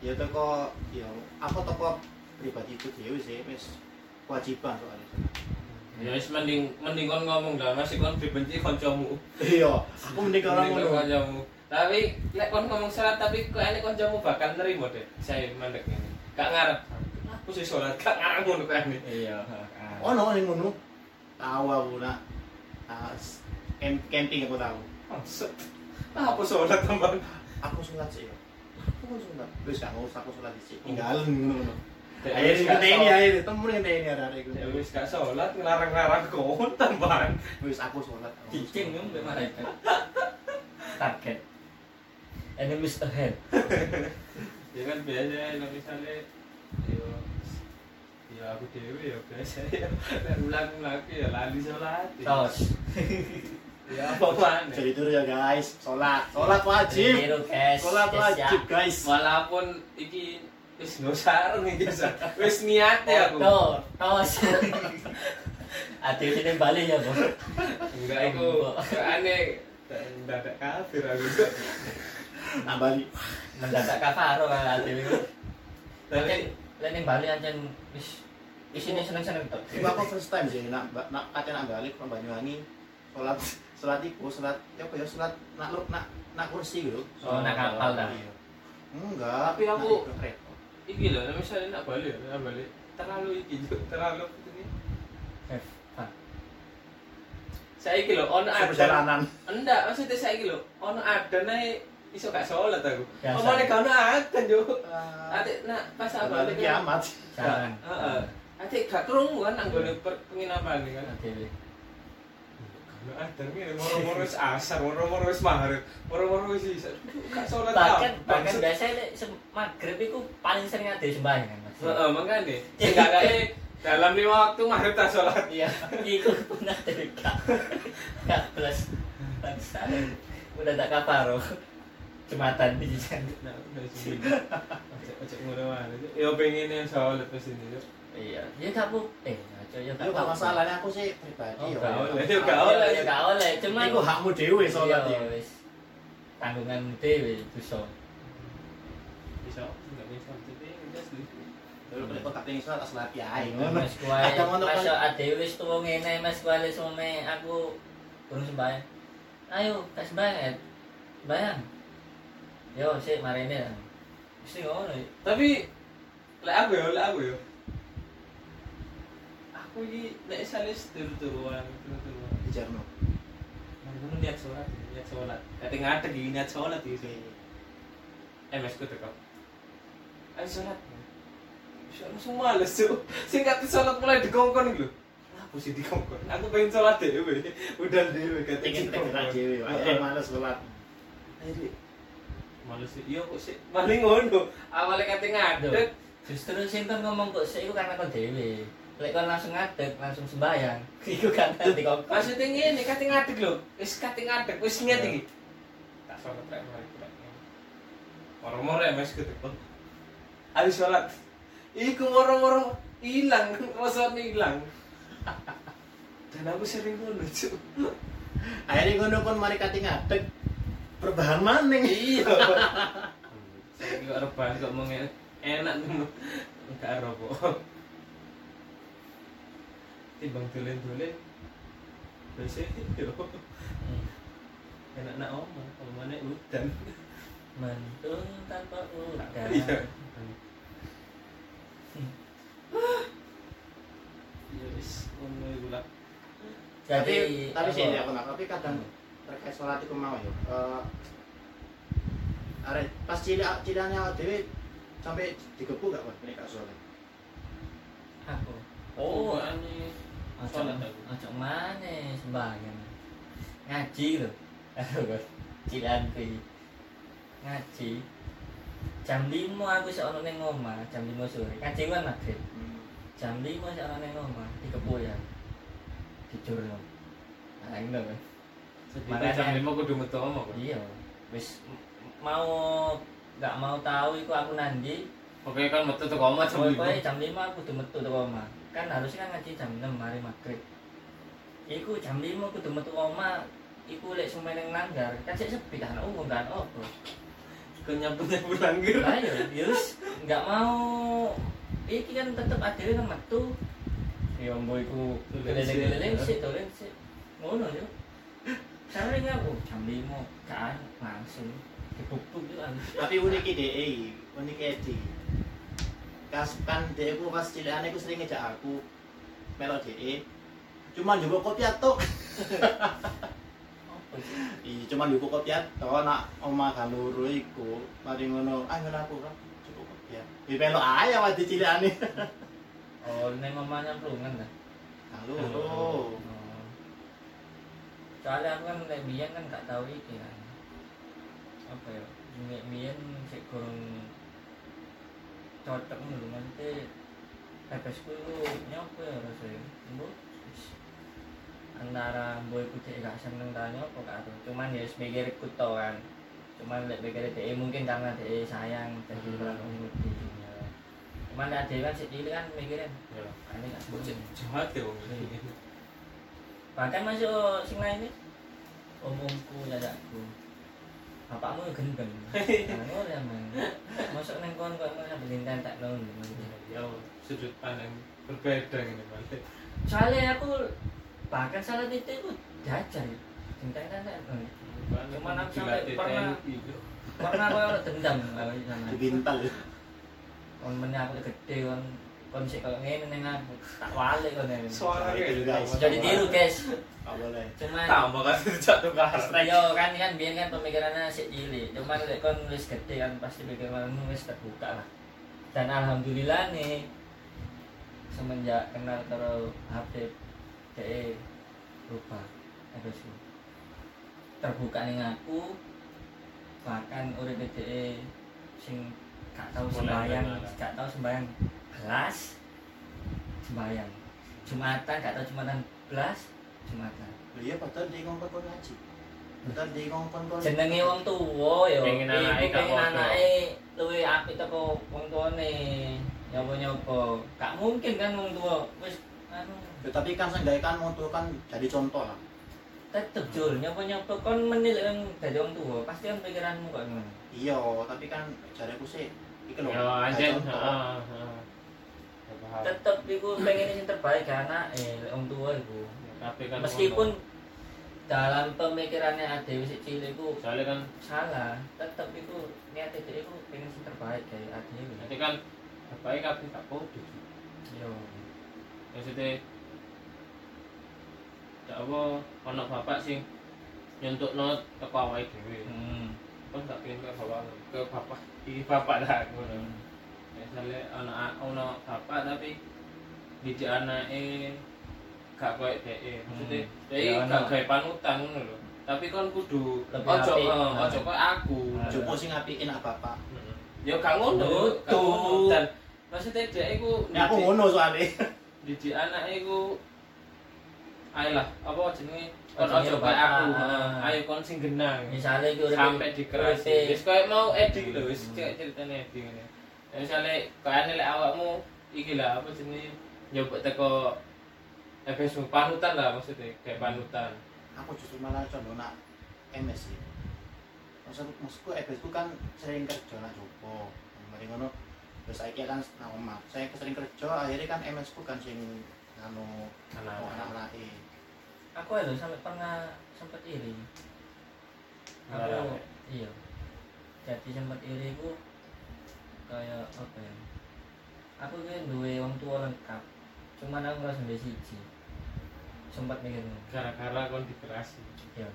Ya toko ya aku toko pribadi itu dhewe sih wis kewajiban soalnya. Ya wis mending mending kon ngomong dah masih kon dibenci kancamu. Iya, aku mending Mending ngono. kancamu. Tapi lek kon ngomong salat tapi kok enek kancamu bakal nerimo deh. Saya mandek ini. Gak ngarep. Aku sih salat gak ngarep ngono kan. Iya. Oh no, yang ngono. Tahu aku nak. Ah, camp- camping aku tahu. Maksud apa salat teman? Aku sholat sih. ya. Aku kan sholat. Terus gak usah aku sholat sih. Tinggalin ngono. Ya ini sholat. akhirnya temu ini ada itu. Ya wis gak salat ngelarang-larang kon tambahan. Wis aku sholat. Cicing dong mbek malaikat. Target. Enemies ahead. Ya kan biasa ya misalnya yo ya aku dewe ya biasa ya ulang lagi ya lali salat. Tos. Ya apa mana? Jadi itu ya guys, sholat, sholat wajib. Sholat ya. wajib guys. Walaupun iki wis ngosareng iki jasa. Wis niate aku. Tuh, tos. Ade sini balik ya, Bu. Enggak iku aneh dadak kafir aku. Nak balik. Mendadak kafaro kan iku. Tapi Lain yang balik aja wis isine seneng-seneng tok. Itu aku first time sih, nak nak kate nak balik ke Banyuwangi. Sholat, sholat iku, sholat, ya apa ya, sholat nak lu nak nak kursi gitu. Oh, nak kapal dah. Iya. Enggak. Tapi aku- iki lho misalnya nak balik nak balik terlalu iki Juk. terlalu ini. F. Saiki lho ono adan. Perjalanan. Enggak, maksudnya saiki lho ono adan ae iso gak sholat aku. Ono adan yo. Ah, Ate nak pas aku balik kan. kiamat. Ate gak krungu kan nang gone per- penginapan kan. Ada nih moro-moro wis asar, moro-moro wis maghrib, moro-moro wis isa. Gak salat bahkan apa. bahkan biasanya maghrib itu paling sering ada sembahyang kan Heeh, makane. Sing gak kae dalam lima waktu maghrib tak salat. iya itu pernah dari kak kak plus bangsa udah tak kaparo jembatan di sini. Ojo ngono wae. Ya pengen yang salat ke sini, Cuk. iya ya bu eh ya Itu gak masalahnya aku sih pribadi. Oh, ya. gak oleh. ya gak oleh. ya gak oleh cuman Iku hakmu dhewe sholat Iya, ya. wis tanggungan dhewe dosa Bisa, enggak bisa. Tapi udah setuju. Dulu kalau kok kating sholat asal lagi ae. Mas kuwi Ada ngono kan. masuk ade wis tuwa ngene Mas kuwi wis sume aku kurang sembahyang. Ayo, kas sembahyang. Sembahyang. Yo, sik marine. Mesti ngono. Tapi lek aku ya, lek aku ya. Aku iki lek salis turu-turuan, turu-turuan. Di Jarno. Ngono niat sholat, niat sholat. Kate ngadeg iki niat sholat iki. MS ku teko. Ayo sholat. Langsung males tuh. Sing kate sholat mulai dikongkon iki lho. Aku sih dikongkon. Aku pengen sholat dhewe. Udah dhewe kate Pengen wae Heeh. males sholat. Males sih. Iya kok sih. Paling ngono. Awalnya kate ngadeg. Justru kon ngomong kok sik iku karena kon dhewe. Lek kon langsung ngadeg, langsung sembahyang. Iku kan dikongkon. Maksudnya ngene, kate ngadeg lho. Wis kate ngadeg, wis niat iki. Tak sholat rek mari rek. Moro-moro ya mes gitu. Ayo sholat. Iku moro-moro hilang, rasanya hilang. Dan aku sering ngono, Cuk. Akhirnya ngono kon mari kating ngadeg. Perbahan maning. Iya. Saya kok rebahan kok mau enak. Enggak rokok. Timbang dolen-dolen. Biasanya yo Hmm. enak nak omah, omahnya udan. Mendung tanpa udan. Iya. Iya wis ngono iku lah. Tapi Jadi tapi sih aku nak tapi kadang terkait sholat itu mau ya. Eh arek pas cilik cilikane awak dhewe sampai digepu gak Pak nek gak sholat. Aku. Oh, ane aku. ojo mana sembahyang. Ngaji lho. Cilan kuwi. Ngaji. Jam 5 aku sik ono ning omah, jam 5 sore. Ngaji kan maghrib. Jam 5 sik ono ning omah, dikepu ya. Nah, ini lho. Bos. Jadi Makanya- jam 5 kudu metu kok. Iya. Wis mau nggak mau tahu iku aku nandi Oke kan metu teko omah jam Pokoknya 5. jam 5 aku udah metu teko omah. Kan harusnya kan ngaji jam 6 hari maghrib. Iku jam 5 aku udah metu omah. Iku lek sume ning langgar, kan sik sepi kan umum kan opo. Kenyapu-nyapu langgir. Lah yo, yus nggak mau iki kan tetep adewe kan metu. Ya mbok iku keliling-keliling sik. sik dolen sik. Ngono yo. Sare aku jam 5 kan langsung dibubuk yo Tapi unik DE, unik Edi. Kas kan DE ku pas cilikane ku sering ngejak aku melok DE. Cuma juga kopi tok. Opo sih? Iya, cuma juga kopi tok nak omah kaluru iku. Mari ngono, ah ngene aku kan cukup kopi. Di melok ae awak di cilikane. Oh, ning omahnya plungan ta. Kaluru. Soalnya aku kan nek biyen kan gak tahu iki kan. Apa ya? Nek biyen sik kurang cocok dulu nanti pepesku itu nyopo ya rasanya bu antara boy putih gak seneng ta nyopo gak tahu cuman ya sebagai tau kan cuman lek pikir DE mungkin karena DE sayang jadi Hmm. kurang ngerti cuman DE kan cilik kan mikirin Ya. ini gak seneng jahat ya bahkan masuk sing lain ini omongku jajakku bapakmu ya gendeng. Nah ngono ya man masuk neng kon kok ngono belintan tak nong Ya sudut pandang berbeda ini balik. soalnya aku bahkan salah itu aku jajar cinta kan Cuman aku sampai pernah- pernah ada dendam sama Dibintal. kon meneh aku gede kon kon sik kok ngene neng aku tak wale Suara Itu, guys. jadi tiru guys Gak boleh. cuman tambah kan jatuh ke hasrat. Yo kan kan biyen kan pemikirannya sik cilik, cuman lek kon wis gede kan pasti pikiranmu wis terbuka lah. Dan alhamdulillah nih semenjak kenal karo Habib DE berubah. FSku terbuka ning aku bahkan urip dhek sing gak tau sembayang gak tau sembayang belas sembayang jumatan gak tau jumatan belas jumatan. Lho iya padahal dia ngomong kon ngaji. Padahal dia ngomong kon jenenge wong tuwa ya Pengen anake gak anake luwih apik teko wong tuane. Nyoba-nyoba. Gak mungkin kan wong tuwa wis anu. Ya, tapi kan seenggaknya kan mau tuh kan jadi contoh lah. tetep jul. Nyoba-nyoba. Kon menilai yang dadi wong tuwa. Pasti kan pikiranmu kok Iya, tapi kan jariku sih iki lho. Ya anjen, heeh. Tetep iku pengen sing terbaik ke anak eh wong tuwa iku kan meskipun dalam pemikirannya ade wis cilik iku soalnya kan salah tetep iku niat itu iku pengen sing terbaik kayak ade nanti kan bapak kabeh gak podo. yo Maksudnya ya apa ana bapak sing nyentukno teko awake dhewe. hmm. Kan gak pengen ke bapak ke bapak iki bapak dah ngono. Misalnya ana ana bapak tapi didik anake gak koyo dhek. Maksudnya Hmm. dhek Ya, gak gawe panutan ngono lho. Tapi kan kudu Lebih ojo eh, ojo koyo aku. Nah. Jopo sing apikin nak bapak. Heeh. Ya gak ngono, ngono. Dan maksudnya dhek iku Ya aku ngono soalnya. didik anak iku ayolah apa jenenge kon Ojo kayak aku heeh. ayo kon sing genah misalnya iki urip sampai dikerasi wis koyo mau Edi lho wis Hmm. ceritane Edi ngene ya misale kayane lek awakmu iki lah apa jenenge nyoba teko FSU panutan lah maksudnya kayak panutan Aku justru malah condong nak MS sih. Maksud maksudku FS ku kan sering kerja nak Jopo. Mari ngono. Terus saiki kan nang omah. Saya sering kerja akhirnya kan MS ku kan sing anu anak-anak anak-anake. aku lho sampai pernah sempet iri aku iya jadi sempet iri ku kayak apa ya? Aku kan duwe wong tua lengkap. Cuman aku ngerasa duwe siji. Sempat mikir gara-gara kon dikerasi ya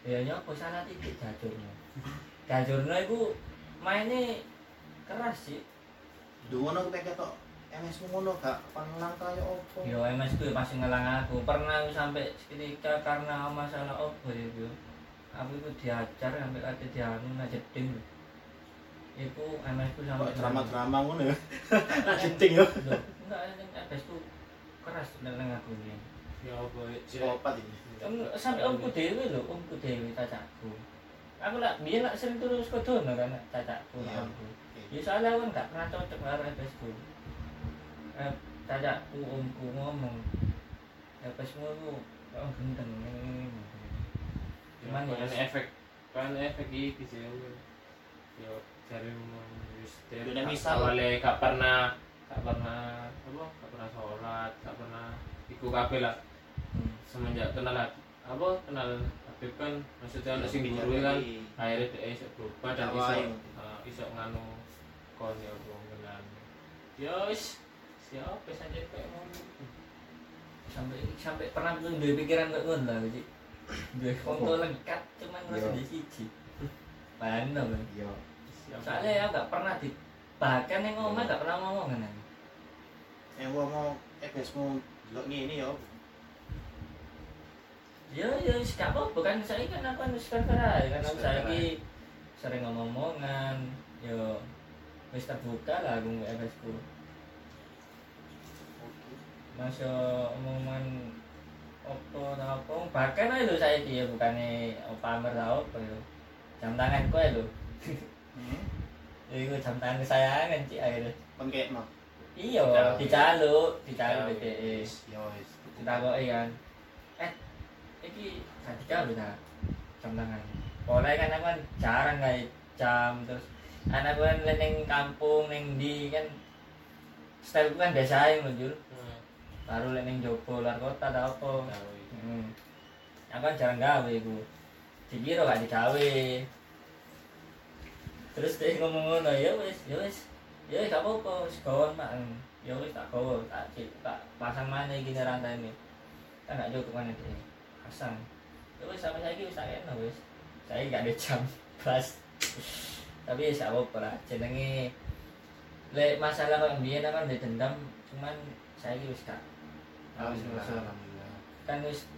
ya nyoba sana titik jajurnya jajurnya itu mainnya keras sih. Duh ngono pengen ketok MS ngono gak pelang kaya opo. yo MS ku ya pasti ngelang aku. Pernah sampai seketika karena masalah apa ya yo aku itu diajar sampai kata dianu najeding itu MS ku sampai Kok drama-drama ngono ya. Nak jeding yo. Enggak MS ku keras nang aku ini. Ya apa ya? Psikopat. Om- sampai omku dewi lho omku dewi cacakku. Aku lah biar lah sering terus kodono kan cacakku Iya. omku. ya soalnya aku nggak pernah cocok karo FS ku eh, cacakku omku ngomong FS mu lu oh gendeng cuman Cuman kan ya- efek kan efek iki sih yo cari wis Dunia misal. awalnya gak pernah gak pernah apa gak pernah sholat gak pernah iku kabeh lah. Hmm. semenjak kenal apa kenal Habib kan maksudnya anak sing guru kan akhirnya dia iso berubah dan Awalnya. uh, iso nganu kon ya pengenan ya wis siapa saja kayak ngono. Sampai sampai pernah tuh dua pikiran kayak ngono lah jadi dua foto lengkap cuman masih di siji. Mana kan? Iya. Soalnya ya nggak pernah di bahkan yang ngomong nggak pernah ngomong kan Yang gua mau FS-mu delok ngene yo. ya ya gak apa-apa kan saya kan aku kan fair aja kan? Aku Fair-fair saya sering ngomong-ngomongan yo. Wis terbuka lah aku nggak FS ku masa omongan apa tau apa? Bahkan aja lho saya ya bukannya pamer tau apa yo. Jam tangan kok lho Hmm. Iku jam tangan kesayangan cik akhirnya Pengkekno. iya Dijaluk. dicaluk dicaluk. BTE Wis, Yo wis. ditakoki kan eh iki gak dicaluk ta jam tangan Pokoknya kan aku kan jarang kayak jam terus anak kan neng kampung neng di kan style kan biasa aja loh Jul Hmm, baru neng Jopo luar kota tau apa itu. hmm. aku kan jarang gawe iku dikira gak digawe terus dia ngomong ngono ya wis ya wis ya wis gak apa-apa wis gawon mak. Ya wis tak gawa tak tak pasang mana gini rantai ini? Kan gak cukup kan dia pasang. Ya wis sampai saya wis tak enak wis. Saya gak ada jam pas tapi ya gak apa-apa lah jenenge lek masalah kok mbiyen kan ada dendam cuman saya wis gak Alhamdulillah. kan wis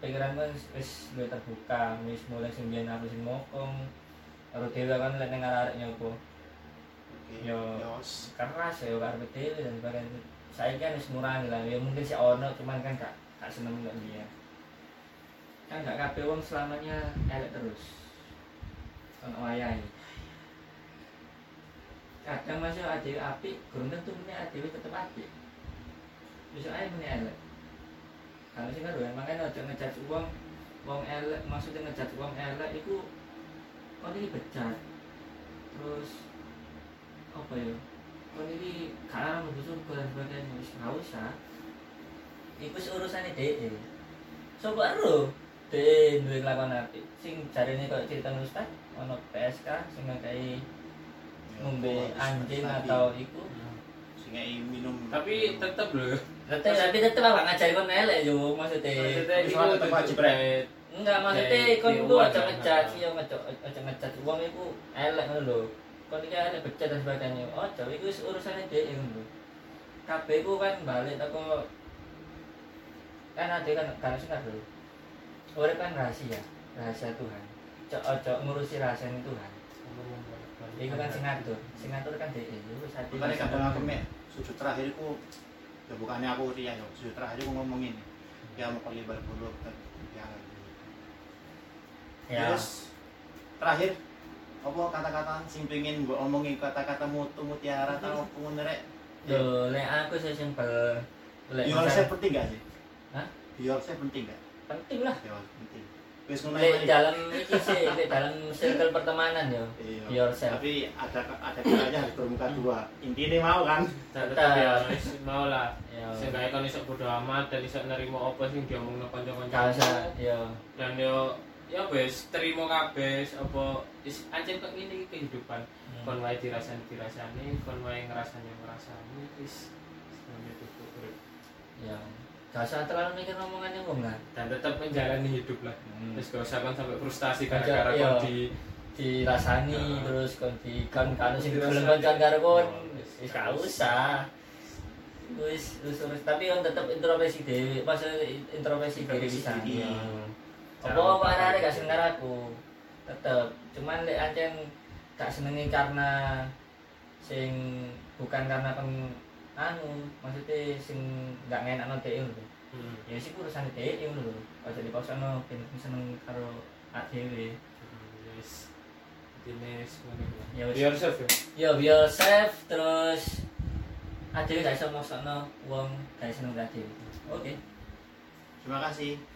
pikiranku wis- wis terbuka wis mulai sing biyen aku sing mokong karo dhewe kan lek ning arek nyopo Oke. Yo. Yo, keras ya karo dhewe dan sebagainya saya kan wis ngurangi lah. Ya mungkin si ono cuman kan gak gak seneng kok dia. Kan gak kabeh wong selamanya elek terus. Ono wayahe. Kadang masih ada api kurang tentu ini ada tetep bisa aja punya elek. Kalau sih kan makanya ojo ngejat uang uang elek maksudnya ngejat uang elek itu kau ini becat terus apa ya? Kau ini karena mau surga dan sebagainya. Wis nggak usah itu wis urusannya deh so baru deh duit lakukan api sing cari ini kalau cerita ustad ono PSK sing yo, ngombe kok anjing atau iku? Sing ngei minum. Tapi tetep loh Tetep, tapi tetep apa ngajari kon elek yo maksudnya. Maksudnya orang tetep wajib, enggak maksudnya kon luar aja kan, ngecat sih yo ngecat aja ngecat uang iku elek ngono lho. Kon iki elek becet dan sebagainya. Ojo iku wis urusane dhewe ngono lho. Kabeh ku kan balik teko kan ada kan kan sing lho. Urip kan rahasia rahasia Tuhan. Ojo ojo ngurusi rahasia Tuhan. Iku kan sing ngatur sing ngatur kan dhewe yo wis ati. Kadang aku mek. Sujud terakhir aku ya bukannya aku ria ya. Sujud terakhir aku ngomong ini ya mau kali berbulu ya ya terus terakhir apa kata-kata sing pengen mbok omongi kata-kata mutu mutiara atau apa ngono rek Yo, lek aku sih simpel. Lek misal- saya penting gak sih? Hah? Saya penting gak? penting lah. Ya penting. Wis ngono Lek dalam iki sih, lek dalam circle pertemanan yo. Iya. yourself. Tapi ada ada caranya harus bermuka dua. Intinya mau kan? tetep Tetep. ya wis mau lah Yo. seenggaknya kan iso bodo amat dan iso nerima apa sing diomongno kanca-kanca Gak usah, yo. dan yo ya wis terima kabeh apa is ancen kok ngene iki kehidupan kon wae dirasani dirasani kon wae ngrasani ngrasani wis semuanya cukup urip. Yo. Gak usah terlalu mikir omongannya wong lah. dan tetap menjalani hidup lah Hmm. terus gak usah kan sampai frustasi gara-gara iya. kon di dirasani Nah. terus kon di kan kan sing gelem kan karo kon. Oh, Wis gak usah. Wis wis wis. tapi kan tetep introspeksi dhewe, maksudnya introspeksi diri bisa. Apa apa arek gak seneng aku. Tetep. Cuman lek ancen gak senengi karena sing bukan karena pen anu maksudnya sing gak ngenakno dhek lho. Hmm. ya sih urusan dhek ngono lho. Aja dipaksano ben seneng karo awake dhewe. Hmm, yes ini Ya wis. be yourself ya? Be yourself terus adewe gak iso maksana wong gak seneng karo dhewe. Oke. Terima kasih.